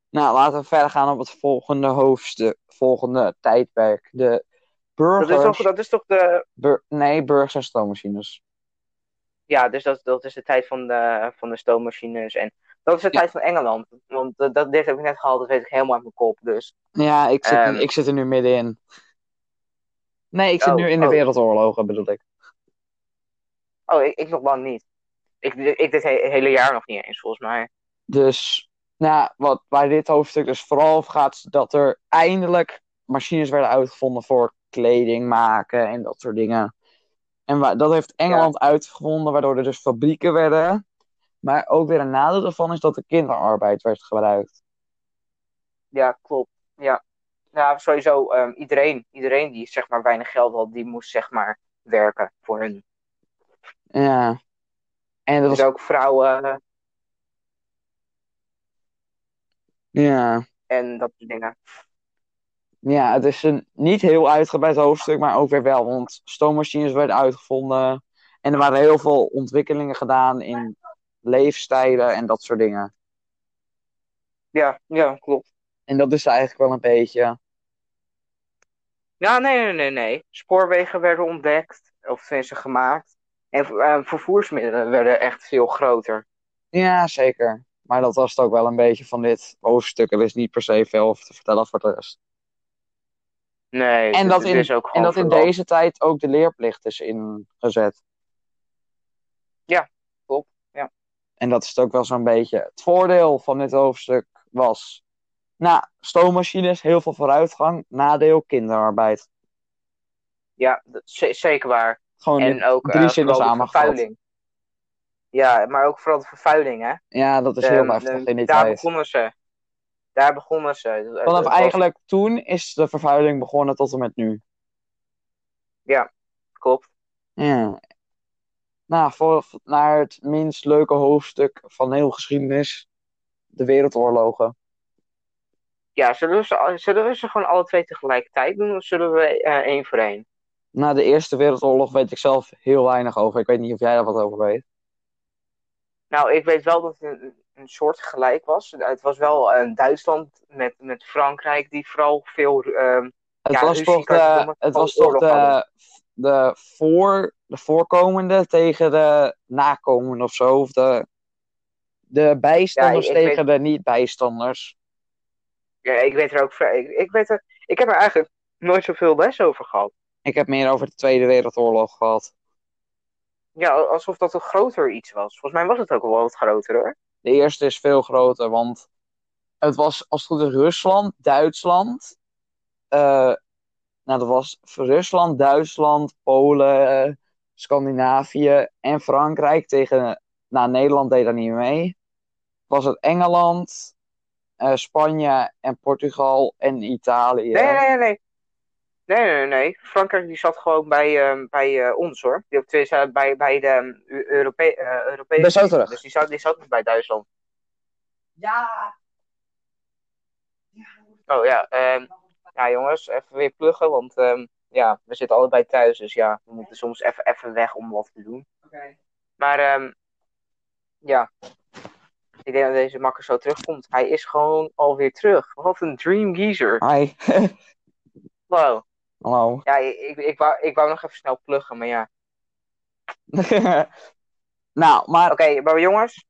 Nou, laten we verder gaan op het volgende hoofdstuk, volgende tijdperk. De Dat, burgers. is toch, dat is toch de. bur- nee, burgers en stoommachines. Ja, dus dat, dat is de tijd van de, van de stoommachines. En dat is de Ja. tijd van Engeland. Want dat, dat, dit heb ik net gehaald, dat weet ik helemaal uit mijn kop. Dus Ja, ik zit, Ehm. ik zit er nu middenin. Nee, ik zit Oh, nu in de oh. wereldoorlogen, bedoel ik. Oh, ik, ik nog lang niet. Ik, ik dit he- hele jaar nog niet eens, volgens mij. Dus, nou, wat bij dit hoofdstuk dus vooral over gaat, is dat er eindelijk machines werden uitgevonden voor kleding maken en dat soort dingen. En dat heeft Engeland uitgevonden, waardoor er dus fabrieken werden. Maar ook weer een nadeel daarvan is dat er kinderarbeid werd gebruikt. Ja, klopt. Ja, ja sowieso ehm, iedereen, iedereen die zeg maar weinig geld had, die moest zeg maar werken voor hun. Ja. En dat Dus was, ook vrouwen ja. en dat soort dingen. Ja, het is een niet heel uitgebreid hoofdstuk, maar ook weer wel. Want stoommachines werden uitgevonden. En er waren heel veel ontwikkelingen gedaan in leefstijlen en dat soort dingen. Ja, ja, klopt. En dat is eigenlijk wel een beetje. Ja, nee, nee, nee, nee. Spoorwegen werden ontdekt, of tenminste gemaakt. En eh, vervoersmiddelen werden echt veel groter. Ja, zeker. Maar dat was het ook wel een beetje van dit hoofdstuk. Er is niet per se veel over te vertellen voor de rest. Nee, En het- dat in- is ook En dat in deze tijd ook de leerplicht is ingezet. Ja, klopt, ja. En dat is het ook wel zo'n beetje. Het voordeel van dit hoofdstuk was. Nou, stoommachines, heel veel vooruitgang. Nadeel, kinderarbeid. Ja, zeker waar. Gewoon En ook drie eh, zinnen samengevat. vervuiling. Ja, maar ook vooral de vervuiling, hè. Ja, dat is heel heftig in die daar tijd. begonnen ze. Daar begonnen ze. Vanaf was- eigenlijk toen is de vervuiling begonnen tot en met nu. Klopt. Ja. nou, voor, naar het minst leuke hoofdstuk van heel geschiedenis. De wereldoorlogen. Ja, zullen we, ze, zullen we ze gewoon alle twee tegelijkertijd doen of zullen we eh, één voor één? Na de Eerste Wereldoorlog weet ik zelf heel weinig over. Ik weet niet of jij daar wat over weet. Nou, ik weet wel dat een, een soort gelijk was. Het was wel uh, Duitsland met, met Frankrijk die vooral veel. ehm, Het Ja, was toch, de, het was toch de, de, voor, de voorkomende tegen de nakomende of zo. Of de, de bijstanders Ja, ik- ik tegen de niet-bijstanders. ja, ik weet er ook. Ik, ik, weet er, ik heb er eigenlijk nooit zoveel les over gehad. Ik heb meer over de Tweede Wereldoorlog gehad. Ja, alsof dat een groter iets was. Volgens mij was het ook wel wat groter hoor. De eerste is veel groter, want het was als het goed is Rusland, Duitsland. eh, nou, dat was Rusland, Duitsland, Polen, Scandinavië en Frankrijk tegen. Nou, Nederland deed daar niet mee. Was het Engeland, eh, Spanje en Portugal en Italië. Nee, nee, nee, nee. Nee, nee, nee. Frankrijk die zat gewoon bij, ehm, bij eh, ons hoor. Die op twee zaten bij, bij de um, Europe eh, Europese. Terug. Dus die zat, die zat niet bij Duitsland. Ja. Oh ja, ehm, ja jongens, even weer pluggen, want ehm, ja, we zitten allebei thuis, dus ja, we moeten soms even, even weg om wat te doen. Oké. Maar ehm, ja, ik denk dat deze makker zo terugkomt. Hij is gewoon alweer terug. Wat een dream geezer. Hi. Wow. Hallo. Ja, ik, ik, wou, ik wou nog even snel pluggen, maar ja. nou, maar Oké, maar jongens,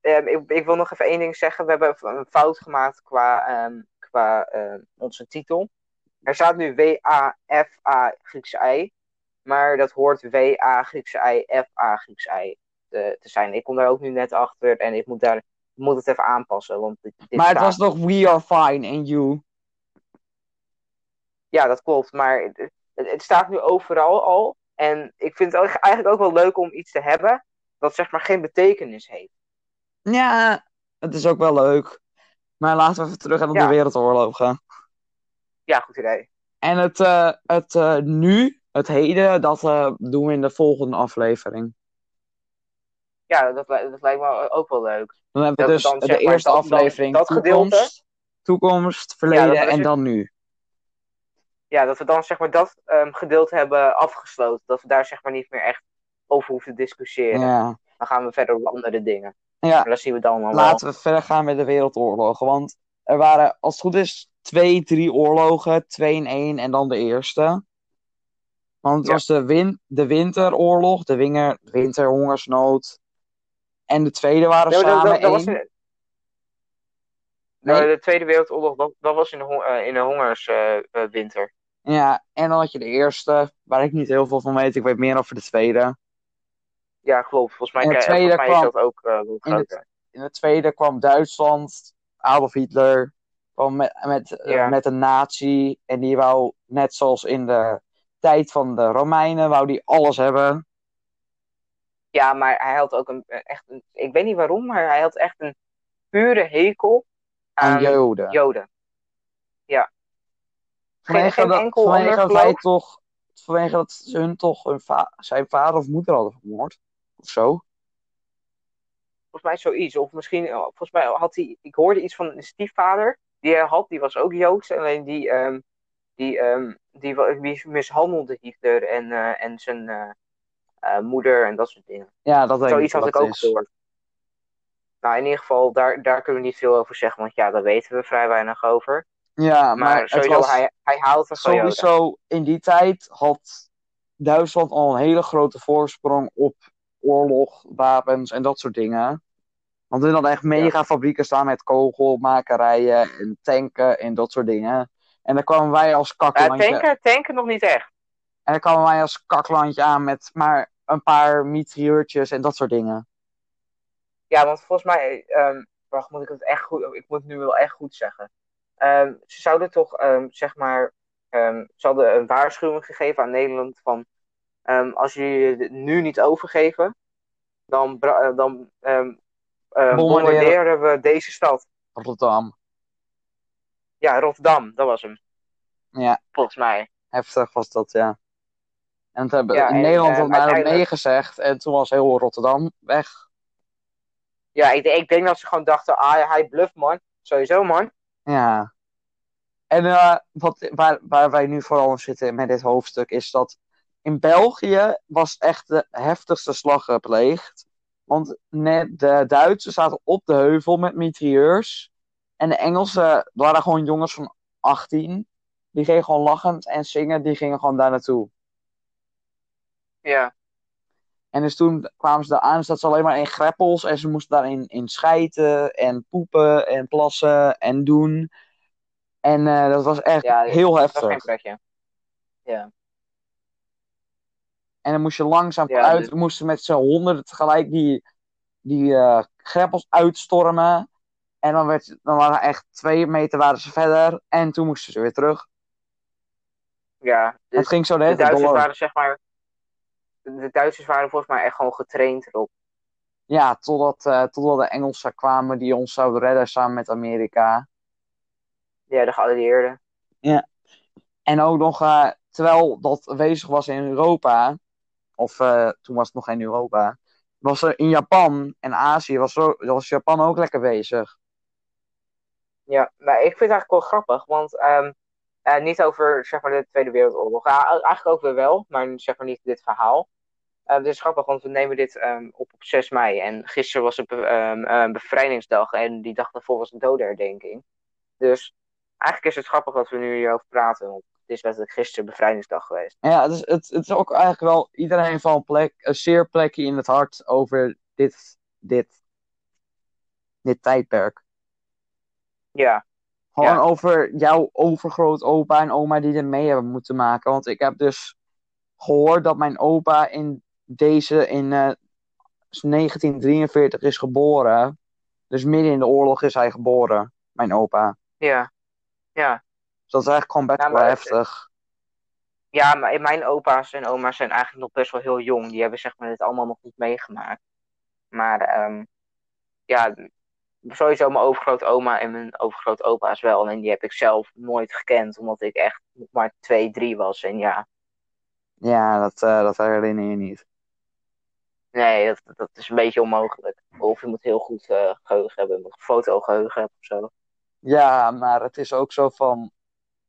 ehm, ik, ik wil nog even één ding zeggen. We hebben een fout gemaakt qua, ehm, qua ehm, onze titel. Er staat nu W-A-F-A Griekse I, maar dat hoort W-A Griekse I, F-A Griekse I te, te zijn. Ik kom daar ook nu net achter en ik moet, daar, ik moet het even aanpassen. Want dit, dit maar het staat- was nog We Are Fine and You. Ja, dat klopt, maar het, het, staat nu overal al. En ik vind het eigenlijk ook wel leuk om iets te hebben dat zeg maar geen betekenis heeft. Ja, het is ook wel leuk. Maar laten we even terug gaan op Ja. de wereldoorlogen. Ja, goed idee. En het, eh, het eh, nu, het heden, dat eh, doen we in de volgende aflevering. Ja, dat, dat lijkt me ook wel leuk. Dan hebben we Dat we dus dan, de maar, eerste dat- dat- aflevering gedeelte- toekomst, toekomst, verleden Ja, en het- dan nu. Ja, dat we dan zeg maar dat ehm, gedeelte hebben afgesloten. Dat we daar zeg maar niet meer echt over hoeven te discussiëren. Ja. Dan gaan we verder op andere dingen. ja, dat zien we dan allemaal. laten we verder gaan met de wereldoorlogen. Want er waren, als het goed is, twee, drie oorlogen. Twee in één en dan de eerste. Want het Ja. was de, win de winteroorlog, de winger, winterhongersnood. En de tweede waren Nee, maar dat, samen dat, dat was één. in, Nee? de Tweede Wereldoorlog, dat, dat was in de, hon- eh, in de hongerswinter. Ja, en dan had je de eerste, waar ik niet heel veel van weet. Ik weet meer over de tweede. ja, klopt. Volgens mij, En de krijg- tweede volgens mij is kwam- dat ook eh, wel in. In de tweede kwam Duitsland, Adolf Hitler, kwam met, met, eh, met een nazi. En die wou, net zoals in de tijd van de Romeinen, wou die alles hebben. Ja, maar hij had ook een, eh, echt een, ik weet niet waarom, maar hij had echt een pure hekel Aan aan Joden. Joden. Ja. Geen, Vanwege geen dat, enkel vanwege ander dat toch, vanwege dat ze hun toch hun va- zijn vader of moeder hadden vermoord. Of zo. Volgens mij zoiets. Of misschien, eh, volgens mij had hij, ik hoorde iets van een stiefvader die hij had, die was ook Joods. Alleen die, ehm, die, ehm, die, die mishandelde Hitler en, eh, en zijn eh, moeder en dat soort dingen. Ja, dat Zoiets had ik ook gehoord. Nou, in ieder geval, daar, daar kunnen we niet veel over zeggen, want ja, daar weten we vrij weinig over. Ja, Maar, maar, sowieso, was hij, hij er van sowieso in die tijd had Duitsland al een hele grote voorsprong op oorlog, wapens en dat soort dingen. Want hun hadden echt mega fabrieken staan met kogelmakerijen en tanken en dat soort dingen. En dan kwamen wij als Ja, kaklandje, tanken, tanken nog niet echt. en dan kwamen wij als kaklandje aan met maar een paar mitrailleurtjes en dat soort dingen. Ja, want volgens mij, ehm, wacht, moet ik het echt goed, ik moet het nu wel echt goed zeggen. Ehm, ze zouden toch, ehm, zeg maar, ehm, ze hadden een waarschuwing gegeven aan Nederland van, als jullie het nu niet overgeven, dan, eh, dan Bombarderen. we deze stad. Rotterdam. Ja, Rotterdam, dat was hem, Ja, volgens mij. heftig was dat, ja. En het hebben, Ja, in en, Nederland had men uiteindelijk- nee gezegd. En toen was heel Rotterdam weg. Ja, ik, ik denk dat ze gewoon dachten, ah, hij bluft, man. Sowieso, man. Ja. En eh, wat, waar, waar wij nu vooral zitten met dit hoofdstuk is dat in België was echt de heftigste slag gepleegd. Want net de Duitsers zaten op de heuvel met mitrailleurs. En de Engelsen waren gewoon jongens van 18. Die gingen gewoon lachend en zingen, die gingen gewoon daar naartoe. Ja, En dus toen kwamen ze daar aan, zaten ze alleen maar in greppels. En ze moesten daarin in schijten en poepen en plassen en doen. En eh, dat was echt Ja, heel dat was geen heftig. pretje. Ja, En dan moest je langzaam Ja, uit. dus- moesten met z'n honderden tegelijk die, die eh, greppels uitstormen. En dan, werd, dan waren echt twee meter waren ze verder. En toen moesten ze weer terug. ja. Dus het ging zo de de hele tijd Duitsers waren, zeg maar... De Duitsers waren volgens mij echt gewoon getraind erop. Ja, totdat, eh, totdat de Engelsen kwamen die ons zouden redden samen met Amerika. Ja, de geallieerden. En ook nog, eh, terwijl dat bezig was in Europa, of eh, toen was het nog geen Europa, was er in Japan en Azië, was, er, Japan ook lekker bezig. Ja, maar ik vind het eigenlijk wel grappig, want ehm, eh, niet over zeg maar, de Tweede Wereldoorlog. Ja, eigenlijk ook weer wel, maar zeg maar niet dit verhaal. Eh, het is grappig, want we nemen dit ehm, op op 6 mei. En gisteren was het ehm, ehm, bevrijdingsdag en die dag daarvoor was de dodenherdenking. Dus eigenlijk is het grappig dat we nu hierover praten, want het is letterlijk gisteren bevrijdingsdag geweest. Ja, het is, het, het is ook eigenlijk wel iedereen van een plek, een zeer plekje in het hart over dit, dit, dit tijdperk. Ja, Gewoon Ja. over jouw overgrootopa en oma die er mee hebben moeten maken. Want ik heb dus gehoord dat mijn opa in deze in eh, 1943 is geboren. Dus midden in de oorlog is hij geboren, mijn opa. ja, ja. Dus dat is eigenlijk gewoon best Ja, wel heftig. Ja, maar mijn opa's en oma's zijn eigenlijk nog best wel heel jong. Die hebben zeg maar dit allemaal nog niet meegemaakt. Maar ehm, ja, sowieso mijn overgrootoma en mijn overgrootopa's wel. En die heb ik zelf nooit gekend, omdat ik echt nog maar twee, drie was. En ja, Ja, dat, eh, dat herinner je niet. Nee, dat, dat is een beetje onmogelijk. Of je moet heel goed eh, geheugen hebben, je moet fotogeheugen hebben of zo. Ja, maar het is ook zo van.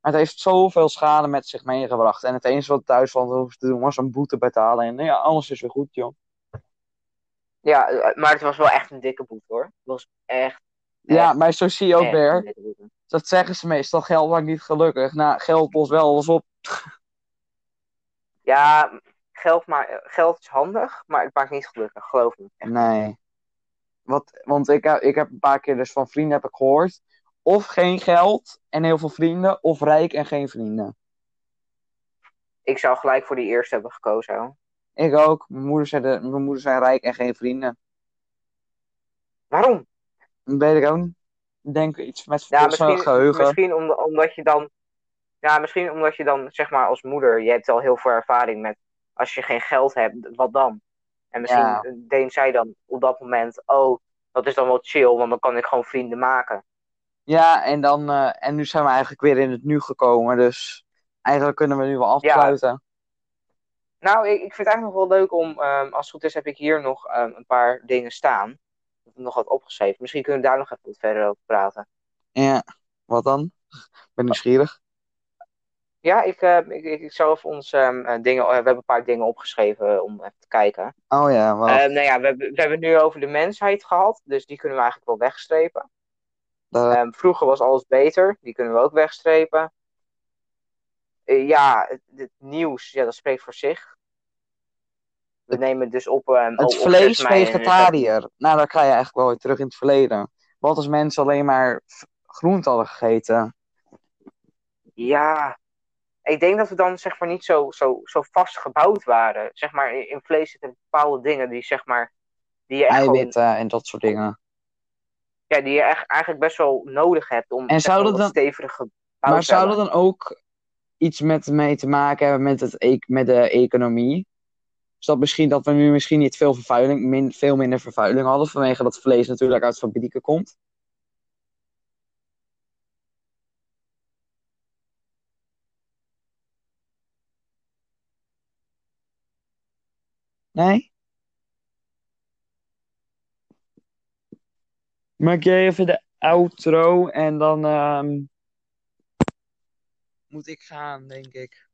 Het heeft zoveel schade met zich meegebracht. En het enige wat Duitsland hoeft te doen was een boete betalen. En ja, alles is weer goed, joh. Ja, eh, maar het was wel echt een dikke boete hoor. Het was echt. Ja, echt, maar zo zie je ook weer. Dat zeggen ze meestal, geld maakt niet gelukkig. Nou, geld lost wel alles op. Ja, geld, maar, geld is handig, maar het maakt niet gelukkig, geloof me. Echt. Nee. Wat, want ik, heb- ik heb een paar keer dus van vrienden heb ik gehoord. Of geen geld en heel veel vrienden, of rijk en geen vrienden. Ik zou gelijk voor die eerste hebben gekozen. hoor. Ik ook. Mijn moeder zei, de, mijn moeder zei rijk en geen vrienden. Waarom? Weet ik ook niet. Denk iets met Ja, misschien, geheugen. misschien om, omdat je dan. Ja, misschien omdat je dan, zeg maar, als moeder, je hebt al heel veel ervaring met. Als je geen geld hebt, wat dan? En misschien Ja. denkt zij dan op dat moment: oh, dat is dan wel chill, want dan kan ik gewoon vrienden maken. Ja, en, dan, eh, en nu zijn we eigenlijk weer in het nu gekomen. Dus eigenlijk kunnen we nu wel afsluiten. Nou, ik, ik vind het eigenlijk nog wel leuk om, ehm, als het goed is, heb ik hier nog ehm, een paar dingen staan. Ik heb nog wat opgeschreven. Misschien kunnen we daar nog even wat verder over praten. Ja, wat dan? Ik ben nieuwsgierig. Ja, ik, eh, ik, ik, even ons eh, dingen. we hebben een paar dingen opgeschreven eh, om even te kijken. Oh ja? Ehm, nou ja, we, hebben- we hebben het nu over de mensheid gehad, dus die kunnen we eigenlijk wel wegstrepen. Vroeger was alles beter, die kunnen we ook wegstrepen. Eh, ja, het, het nieuws, ja, dat spreekt voor zich. We nemen dus op. ehm, het op- op vlees 6 mei en- vegetariër. Nou, dan ga je eigenlijk wel weer terug in het verleden. Wat als mensen alleen maar groente hadden gegeten? Ja, ik denk dat we dan zeg maar niet zo, zo, zo vast gebouwd waren. Zeg maar, in vlees zitten bepaalde dingen die zeg maar. Die je echt gewoon- Eiwitten en dat soort dingen. ja, die je echt, eigenlijk best wel nodig hebt om En zou dat dan- gebouwd Maar zou dat dan ook iets met, mee te maken hebben met, het, e- met de economie? Is dat misschien dat we nu misschien niet veel vervuiling, min, veel minder vervuiling hadden vanwege dat vlees natuurlijk uit fabrieken komt? Nee? Maak jij even de outro en dan ehm, moet ik gaan, denk ik.